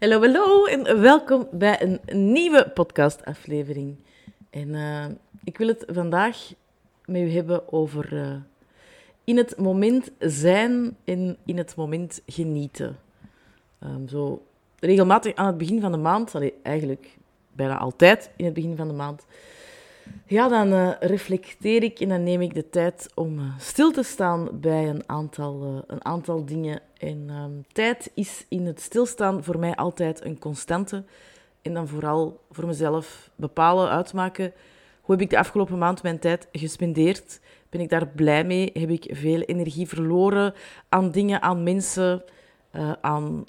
Hallo, hallo en welkom bij een nieuwe podcastaflevering. En uh, ik wil het vandaag met u hebben over uh, in het moment zijn en in het moment genieten. Um, zo regelmatig aan het begin van de maand, allee, eigenlijk bijna altijd in het begin van de maand, ja, dan uh, reflecteer ik en dan neem ik de tijd om uh, stil te staan bij een aantal, uh, een aantal dingen. En um, tijd is in het stilstaan voor mij altijd een constante. En dan vooral voor mezelf bepalen, uitmaken. Hoe heb ik de afgelopen maand mijn tijd gespendeerd? Ben ik daar blij mee? Heb ik veel energie verloren aan dingen, aan mensen, aan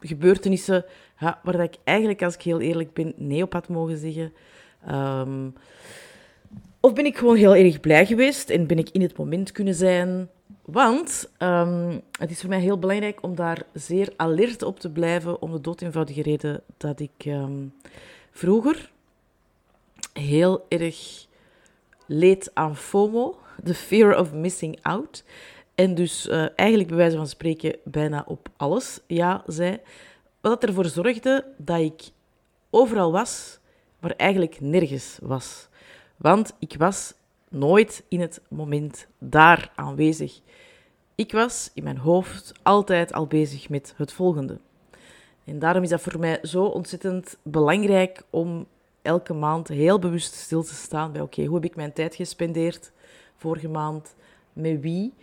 gebeurtenissen ja, waar ik eigenlijk, als ik heel eerlijk ben, nee op had mogen zeggen? Um, of ben ik gewoon heel erg blij geweest en ben ik in het moment kunnen zijn? Want um, het is voor mij heel belangrijk om daar zeer alert op te blijven, om de dood eenvoudige reden dat ik um, vroeger heel erg leed aan FOMO, the fear of missing out. En dus uh, eigenlijk bij wijze van spreken bijna op alles ja zei. Wat ervoor zorgde dat ik overal was, maar eigenlijk nergens was. Want ik was nooit in het moment daar aanwezig. Ik was in mijn hoofd altijd al bezig met het volgende. En daarom is dat voor mij zo ontzettend belangrijk om elke maand heel bewust stil te staan bij: oké, hoe heb ik mijn tijd gespendeerd vorige maand? Met wie?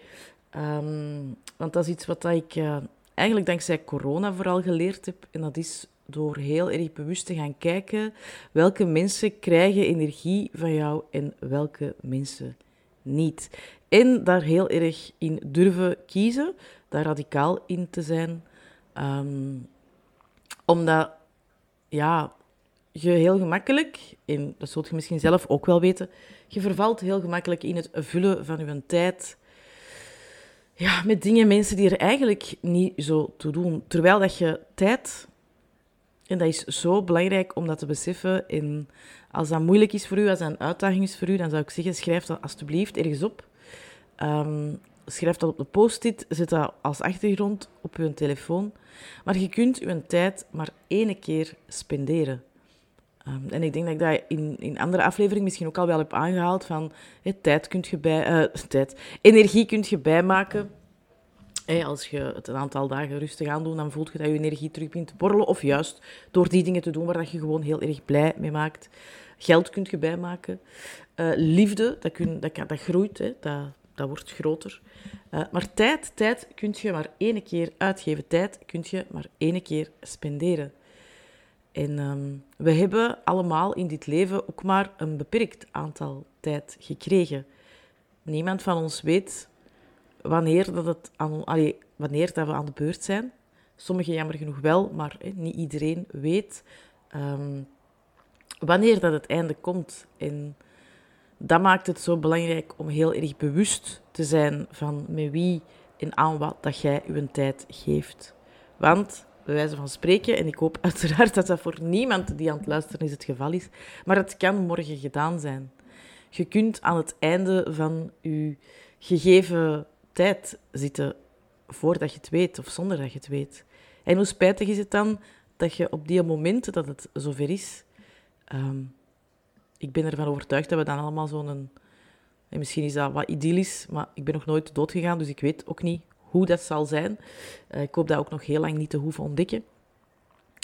Um, want dat is iets wat ik uh, eigenlijk dankzij corona vooral geleerd heb. En dat is door heel erg bewust te gaan kijken welke mensen krijgen energie van jou en welke mensen niet. En daar heel erg in durven kiezen, daar radicaal in te zijn. Um, omdat, ja, je heel gemakkelijk, en dat zult je misschien zelf ook wel weten, je vervalt heel gemakkelijk in het vullen van je tijd ja, met dingen, mensen die er eigenlijk niet zo toe doen. Terwijl dat je tijd en dat is zo belangrijk om dat te beseffen. En als dat moeilijk is voor u, als dat een uitdaging is voor u, dan zou ik zeggen, schrijf dat alsjeblieft ergens op. Um, schrijf dat op de post-it, zet dat als achtergrond op uw telefoon. Maar je kunt uw tijd maar één keer spenderen. Um, en ik denk dat ik dat in, in andere afleveringen misschien ook al wel heb aangehaald van tijd kunt je bij, uh, tijd, energie kunt je bijmaken als je het een aantal dagen rustig aan doet, dan voelt je dat je energie terug begint te borrelen. Of juist door die dingen te doen waar dat je gewoon heel erg blij mee maakt. Geld kunt je bijmaken. Uh, liefde, dat, kun, dat, dat groeit, hè, dat, dat wordt groter. Uh, maar tijd, tijd kun je maar één keer uitgeven. Tijd kun je maar één keer spenderen. En um, we hebben allemaal in dit leven ook maar een beperkt aantal tijd gekregen. Niemand van ons weet wanneer, dat het wanneer dat we aan de beurt zijn. Sommigen jammer genoeg wel, maar niet iedereen weet um, wanneer dat het einde komt. En dat maakt het zo belangrijk om heel erg bewust te zijn van met wie en aan wat dat jij je tijd geeft. Want, bij wijze van spreken, en ik hoop uiteraard dat dat voor niemand die aan het luisteren is het geval is, maar het kan morgen gedaan zijn. Je kunt aan het einde van je gegeven tijd zitten voordat je het weet of zonder dat je het weet. En hoe spijtig is het dan dat je op die momenten dat het zover is, um, ik ben ervan overtuigd dat we dan allemaal zo'n, en misschien is dat wat idyllisch, maar ik ben nog nooit dood gegaan, dus ik weet ook niet hoe dat zal zijn. Uh, ik hoop dat ook nog heel lang niet te hoeven ontdekken.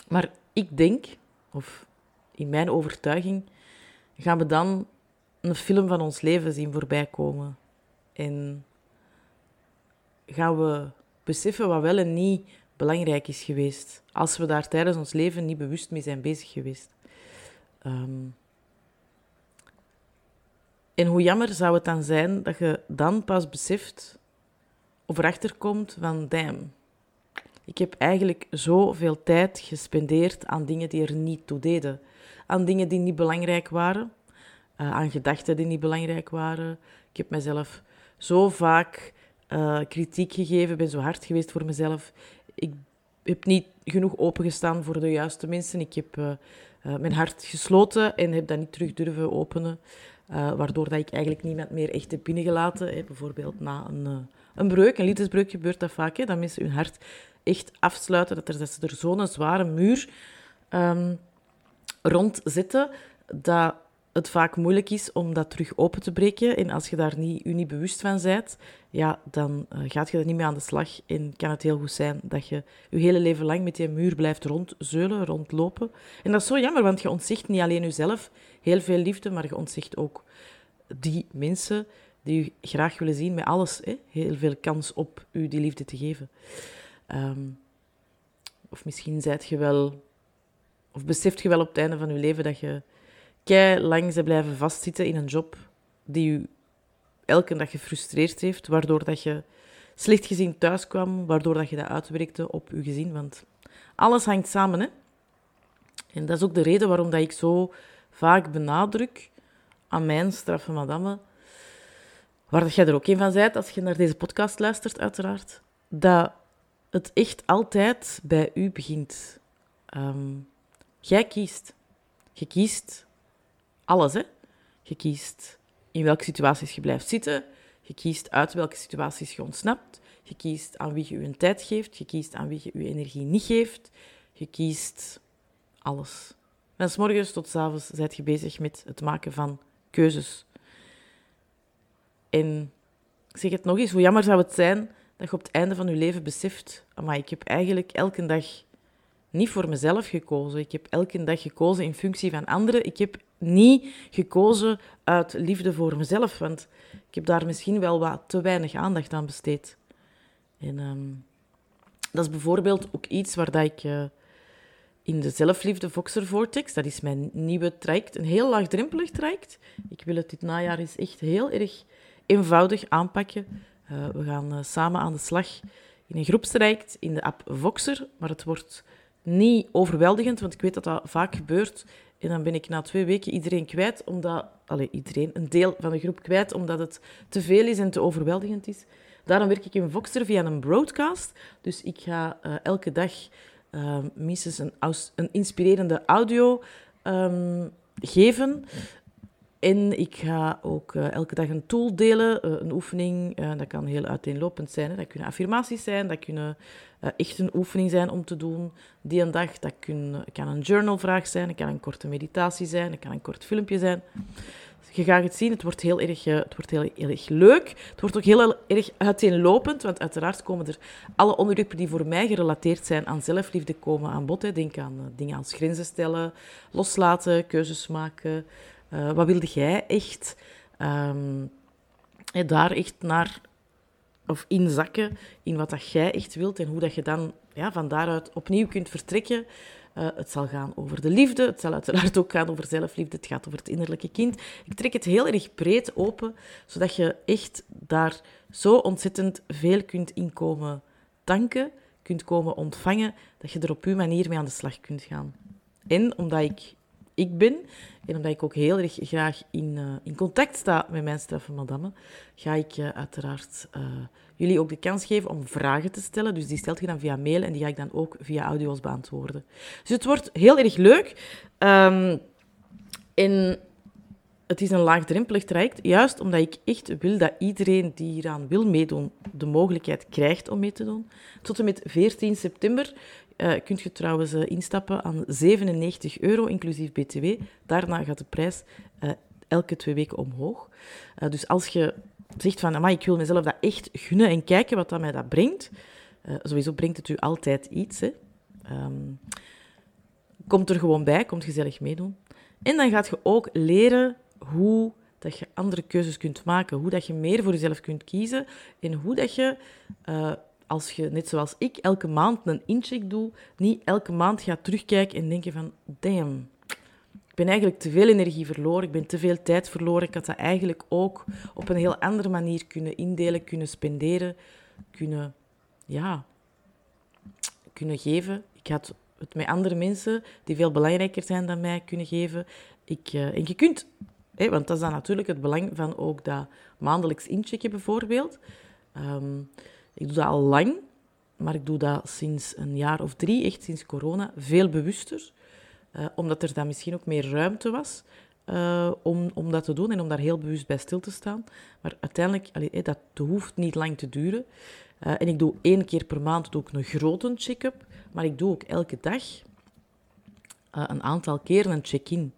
Maar ik denk, of in mijn overtuiging, gaan we dan een film van ons leven zien voorbij komen. En gaan we beseffen wat wel en niet belangrijk is geweest. Als we daar tijdens ons leven niet bewust mee zijn bezig geweest. Um, en hoe jammer zou het dan zijn dat je dan pas beseft of erachter komt van damn. Ik heb eigenlijk zoveel tijd gespendeerd aan dingen die er niet toe deden. Aan dingen die niet belangrijk waren. Uh, aan gedachten die niet belangrijk waren. Ik heb mezelf zo vaak uh, kritiek gegeven, ben zo hard geweest voor mezelf. Ik heb niet genoeg opengestaan voor de juiste mensen. Ik heb uh, uh, mijn hart gesloten en heb dat niet terug durven openen. waardoor dat ik eigenlijk niemand meer echt heb binnengelaten. Bijvoorbeeld na een, een breuk, een liefdesbreuk gebeurt dat vaak. Hè, dat mensen hun hart echt afsluiten, dat, er, ze er zo'n zware muur um, rond zitten, dat het vaak moeilijk is om dat terug open te breken. En als je daar niet, je niet bewust van bent, ja, dan uh, gaat je er niet mee aan de slag. En kan het heel goed zijn dat je je hele leven lang met die muur blijft rondzeulen, rondlopen. En dat is zo jammer, want je ontzicht niet alleen jezelf heel veel liefde, maar je ontzicht ook die mensen die je graag willen zien met alles. Hè? Heel veel kans op u die liefde te geven. Um, of misschien zijt je wel, of beseft je wel op het einde van je leven dat je kei lang ze blijven vastzitten in een job die je elke dag gefrustreerd heeft, waardoor dat je slecht gezien thuis kwam, waardoor dat je dat uitwerkte op je gezin. Want alles hangt samen, hè. En dat is ook de reden waarom dat ik zo vaak benadruk aan mijn straffe madame, waar dat jij er ook een van bent als je naar deze podcast luistert, uiteraard, dat het echt altijd bij u begint. Um, jij kiest. Je kiest alles, hè. Je kiest in welke situaties je blijft zitten. Je kiest uit welke situaties je ontsnapt. Je kiest aan wie je je tijd geeft. Je kiest aan wie je je energie niet geeft. Je kiest alles. Van s morgens tot s avonds zijt je bezig met het maken van keuzes. En ik zeg het nog eens, hoe jammer zou het zijn dat je op het einde van je leven beseft, maar ik heb eigenlijk elke dag niet voor mezelf gekozen. Ik heb elke dag gekozen in functie van anderen. Ik heb niet gekozen uit liefde voor mezelf, want ik heb daar misschien wel wat te weinig aandacht aan besteed. En ehm, dat is bijvoorbeeld ook iets waar dat ik uh, in de zelfliefde Voxer Vortex, dat is mijn nieuwe traject, een heel laagdrempelig traject. Ik wil het dit najaar eens echt heel erg eenvoudig aanpakken. Uh, we gaan uh, samen aan de slag in een groepstraject in de app Voxer, maar het wordt niet overweldigend, want ik weet dat dat vaak gebeurt. En dan ben ik na twee weken iedereen kwijt, omdat... Allez, iedereen, een deel van de groep kwijt, omdat het te veel is en te overweldigend is. Daarom werk ik in Voxer via een broadcast. Dus ik ga uh, elke dag uh, een, een, inspirerende audio um, geven. En ik ga ook uh, elke dag een tool delen, uh, een oefening. Uh, dat kan heel uiteenlopend zijn. Hè. Dat kunnen affirmaties zijn, dat kunnen echt een oefening zijn om te doen die een dag. Dat kan een journalvraag zijn, dat kan een korte meditatie zijn, dat kan een kort filmpje zijn. Je gaat het zien, het wordt heel erg, het wordt heel, heel erg leuk. Het wordt ook heel erg uiteenlopend, want uiteraard komen er alle onderwerpen die voor mij gerelateerd zijn aan zelfliefde komen aan bod. Hè. Denk aan dingen als grenzen stellen, loslaten, keuzes maken... Uh, wat wilde jij echt um, daar echt naar of inzakken in wat dat jij echt wilt en hoe dat je dan ja, van daaruit opnieuw kunt vertrekken. Uh, het zal gaan over de liefde, het zal uiteraard ook gaan over zelfliefde, het gaat over het innerlijke kind. Ik trek het heel erg breed open, zodat je echt daar zo ontzettend veel kunt inkomen tanken, kunt komen ontvangen, dat je er op je manier mee aan de slag kunt gaan. En omdat ik ik ben, en omdat ik ook heel erg graag in, uh, in contact sta met mijn straffe madame, ga ik uh, uiteraard uh, jullie ook de kans geven om vragen te stellen. Dus die stelt je dan via mail en die ga ik dan ook via audio's beantwoorden. Dus het wordt heel erg leuk. Um, en het is een laagdrempelig traject, juist omdat ik echt wil dat iedereen die hieraan wil meedoen, de mogelijkheid krijgt om mee te doen. Tot en met 14 september uh, kunt je trouwens uh, instappen aan 97 euro, inclusief BTW. Daarna gaat de prijs uh, elke twee weken omhoog. dus als je zegt van, maar ik wil mezelf dat echt gunnen en kijken wat dat mij dat brengt. sowieso brengt het u altijd iets. Hè. Um, komt er gewoon bij, komt gezellig meedoen. En dan gaat je ook leren hoe dat je andere keuzes kunt maken, hoe dat je meer voor jezelf kunt kiezen en hoe dat je als je, net zoals ik, elke maand een incheck doe, niet elke maand gaat terugkijken en denken van, damn, ik ben eigenlijk te veel energie verloren, ik ben te veel tijd verloren. Ik had dat eigenlijk ook op een heel andere manier kunnen indelen, kunnen spenderen, kunnen, ja, kunnen geven. Ik had het met andere mensen die veel belangrijker zijn dan mij kunnen geven. Ik, uh, en je kunt, hè, want dat is dan natuurlijk het belang van ook dat maandelijks inchecken bijvoorbeeld. Um, ik doe dat al lang, maar ik doe dat sinds een jaar of drie, echt sinds corona, veel bewuster. Uh, omdat er dan misschien ook meer ruimte was. uh, om, om dat te doen en om daar heel bewust bij stil te staan. Maar uiteindelijk, allee, dat hoeft niet lang te duren. Uh, en ik doe één keer per maand doe ik een grote check-up, maar ik doe ook elke dag een aantal keren een check-in.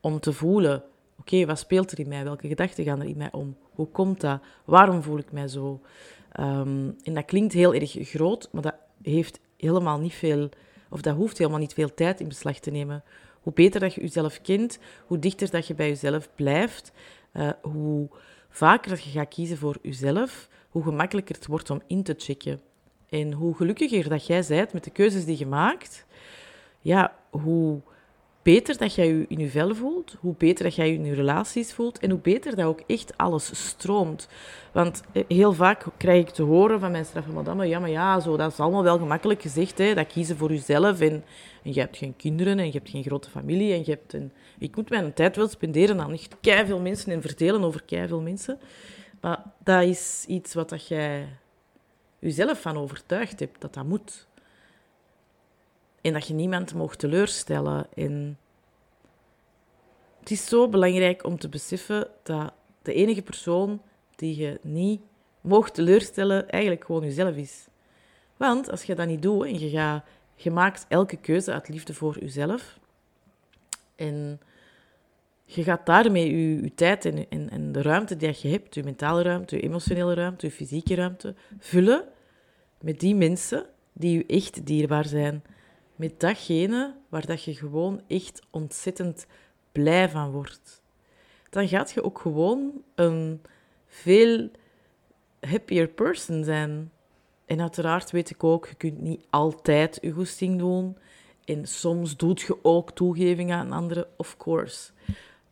Om te voelen, oké, wat speelt er in mij? Welke gedachten gaan er in mij om? Hoe komt dat? Waarom voel ik mij zo? Um, en dat klinkt heel erg groot, maar dat heeft helemaal niet veel, of dat hoeft helemaal niet veel tijd in beslag te nemen. Hoe beter dat je jezelf kent, hoe dichter dat je bij jezelf blijft, uh, hoe vaker dat je gaat kiezen voor jezelf, hoe gemakkelijker het wordt om in te checken. En hoe gelukkiger dat jij bent met de keuzes die je maakt, ja, hoe beter dat jij je in je vel voelt, hoe beter dat jij je in je relaties voelt en hoe beter dat ook echt alles stroomt. Want eh, heel vaak krijg ik te horen van mijn straffe madame, ja, maar ja, zo, dat is allemaal wel gemakkelijk gezegd, hè, dat kiezen voor jezelf en, je hebt geen kinderen en je hebt geen grote familie en je hebt een... Ik moet mijn tijd wel spenderen aan echt veel mensen en vertellen over veel mensen. Maar dat is iets wat dat jij jezelf van overtuigd hebt, dat dat moet. En dat je niemand mag teleurstellen. En het is zo belangrijk om te beseffen dat de enige persoon die je niet mocht teleurstellen eigenlijk gewoon jezelf is. Want als je dat niet doet en je, gaat, maakt elke keuze uit liefde voor jezelf en je gaat daarmee je, je tijd en, en, en, de ruimte die je hebt, je mentale ruimte, je emotionele ruimte, je fysieke ruimte, vullen met die mensen die je echt dierbaar zijn met datgene waar dat je gewoon echt ontzettend blij van wordt. Dan gaat je ook gewoon een veel happier person zijn. En uiteraard weet ik ook, je kunt niet altijd je goesting doen. En soms doet je ook toegevingen aan anderen, of course.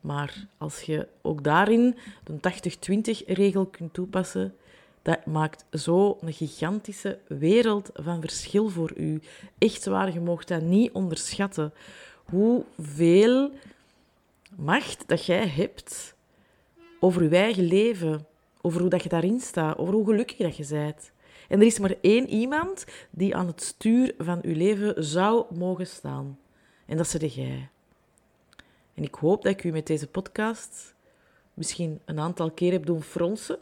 Maar als je ook daarin de 80-20 regel kunt toepassen, dat maakt zo een gigantische wereld van verschil voor u. Echt waar, je mocht dat niet onderschatten. Hoeveel macht dat jij hebt over je eigen leven, over hoe dat je daarin staat, over hoe gelukkig dat je bent. En er is maar één iemand die aan het stuur van je leven zou mogen staan. En dat is jij. En ik hoop dat ik u met deze podcast misschien een aantal keer heb doen fronsen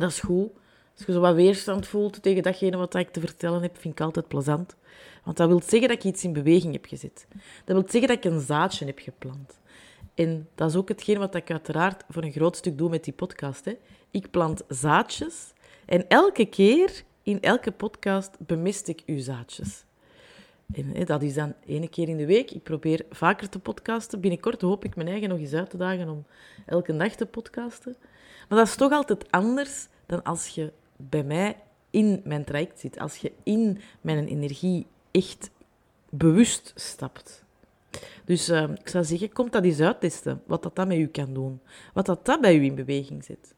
dat is goed. Als je zo wat weerstand voelt tegen datgene wat ik te vertellen heb, vind ik altijd plezant. Want dat wil zeggen dat ik iets in beweging heb gezet. Dat wil zeggen dat ik een zaadje heb geplant. En dat is ook hetgeen wat ik uiteraard voor een groot stuk doe met die podcast. Hè. Ik plant zaadjes en elke keer in elke podcast bemist ik uw zaadjes. En dat is dan ene keer in de week. Ik probeer vaker te podcasten. Binnenkort hoop ik mijn eigen nog eens uit te dagen om elke dag te podcasten. Maar dat is toch altijd anders dan als je bij mij in mijn traject zit. Als je in mijn energie echt bewust stapt. Dus uh, ik zou zeggen, kom dat eens uittesten, wat dat, dat met u kan doen. Wat dat, dat bij u in beweging zet.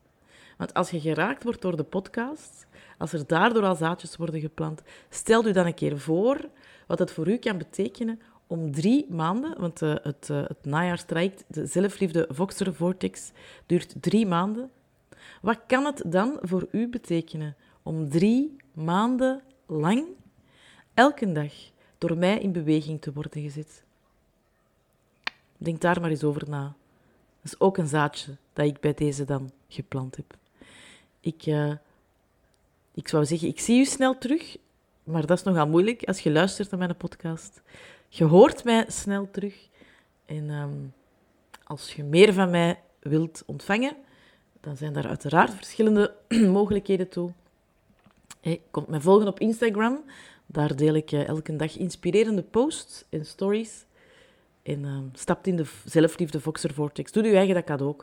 Want als je geraakt wordt door de podcast, als er daardoor al zaadjes worden geplant, stel u dan een keer voor wat het voor u kan betekenen om drie maanden, want uh, het, uh, het najaarstraject, de zelfliefde Voxer Vortex, duurt drie maanden. Wat kan het dan voor u betekenen om drie maanden lang, elke dag, door mij in beweging te worden gezet? Denk daar maar eens over na. Dat is ook een zaadje dat ik bij deze dan geplant heb. Ik, uh, ik zou zeggen, ik zie u snel terug, maar dat is nogal moeilijk als je luistert naar mijn podcast. Je hoort mij snel terug. En um, als je meer van mij wilt ontvangen, dan zijn daar uiteraard verschillende mogelijkheden toe. Hey, komt mij volgen op Instagram. Daar deel ik uh, elke dag inspirerende posts en stories. En uh, stapt in de zelfliefde Voxer Vortex. Doe je eigen dat cadeau.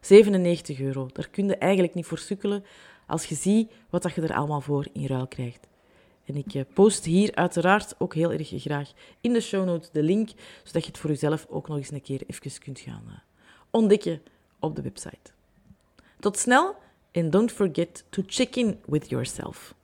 97 euro. Daar kun je eigenlijk niet voor sukkelen als je ziet wat dat je er allemaal voor in ruil krijgt. En ik uh, post hier uiteraard ook heel erg graag in de show notes de link, zodat je het voor jezelf ook nog eens een keer even kunt gaan uh, ontdekken op de website. Tot snel en don't forget to check in with yourself.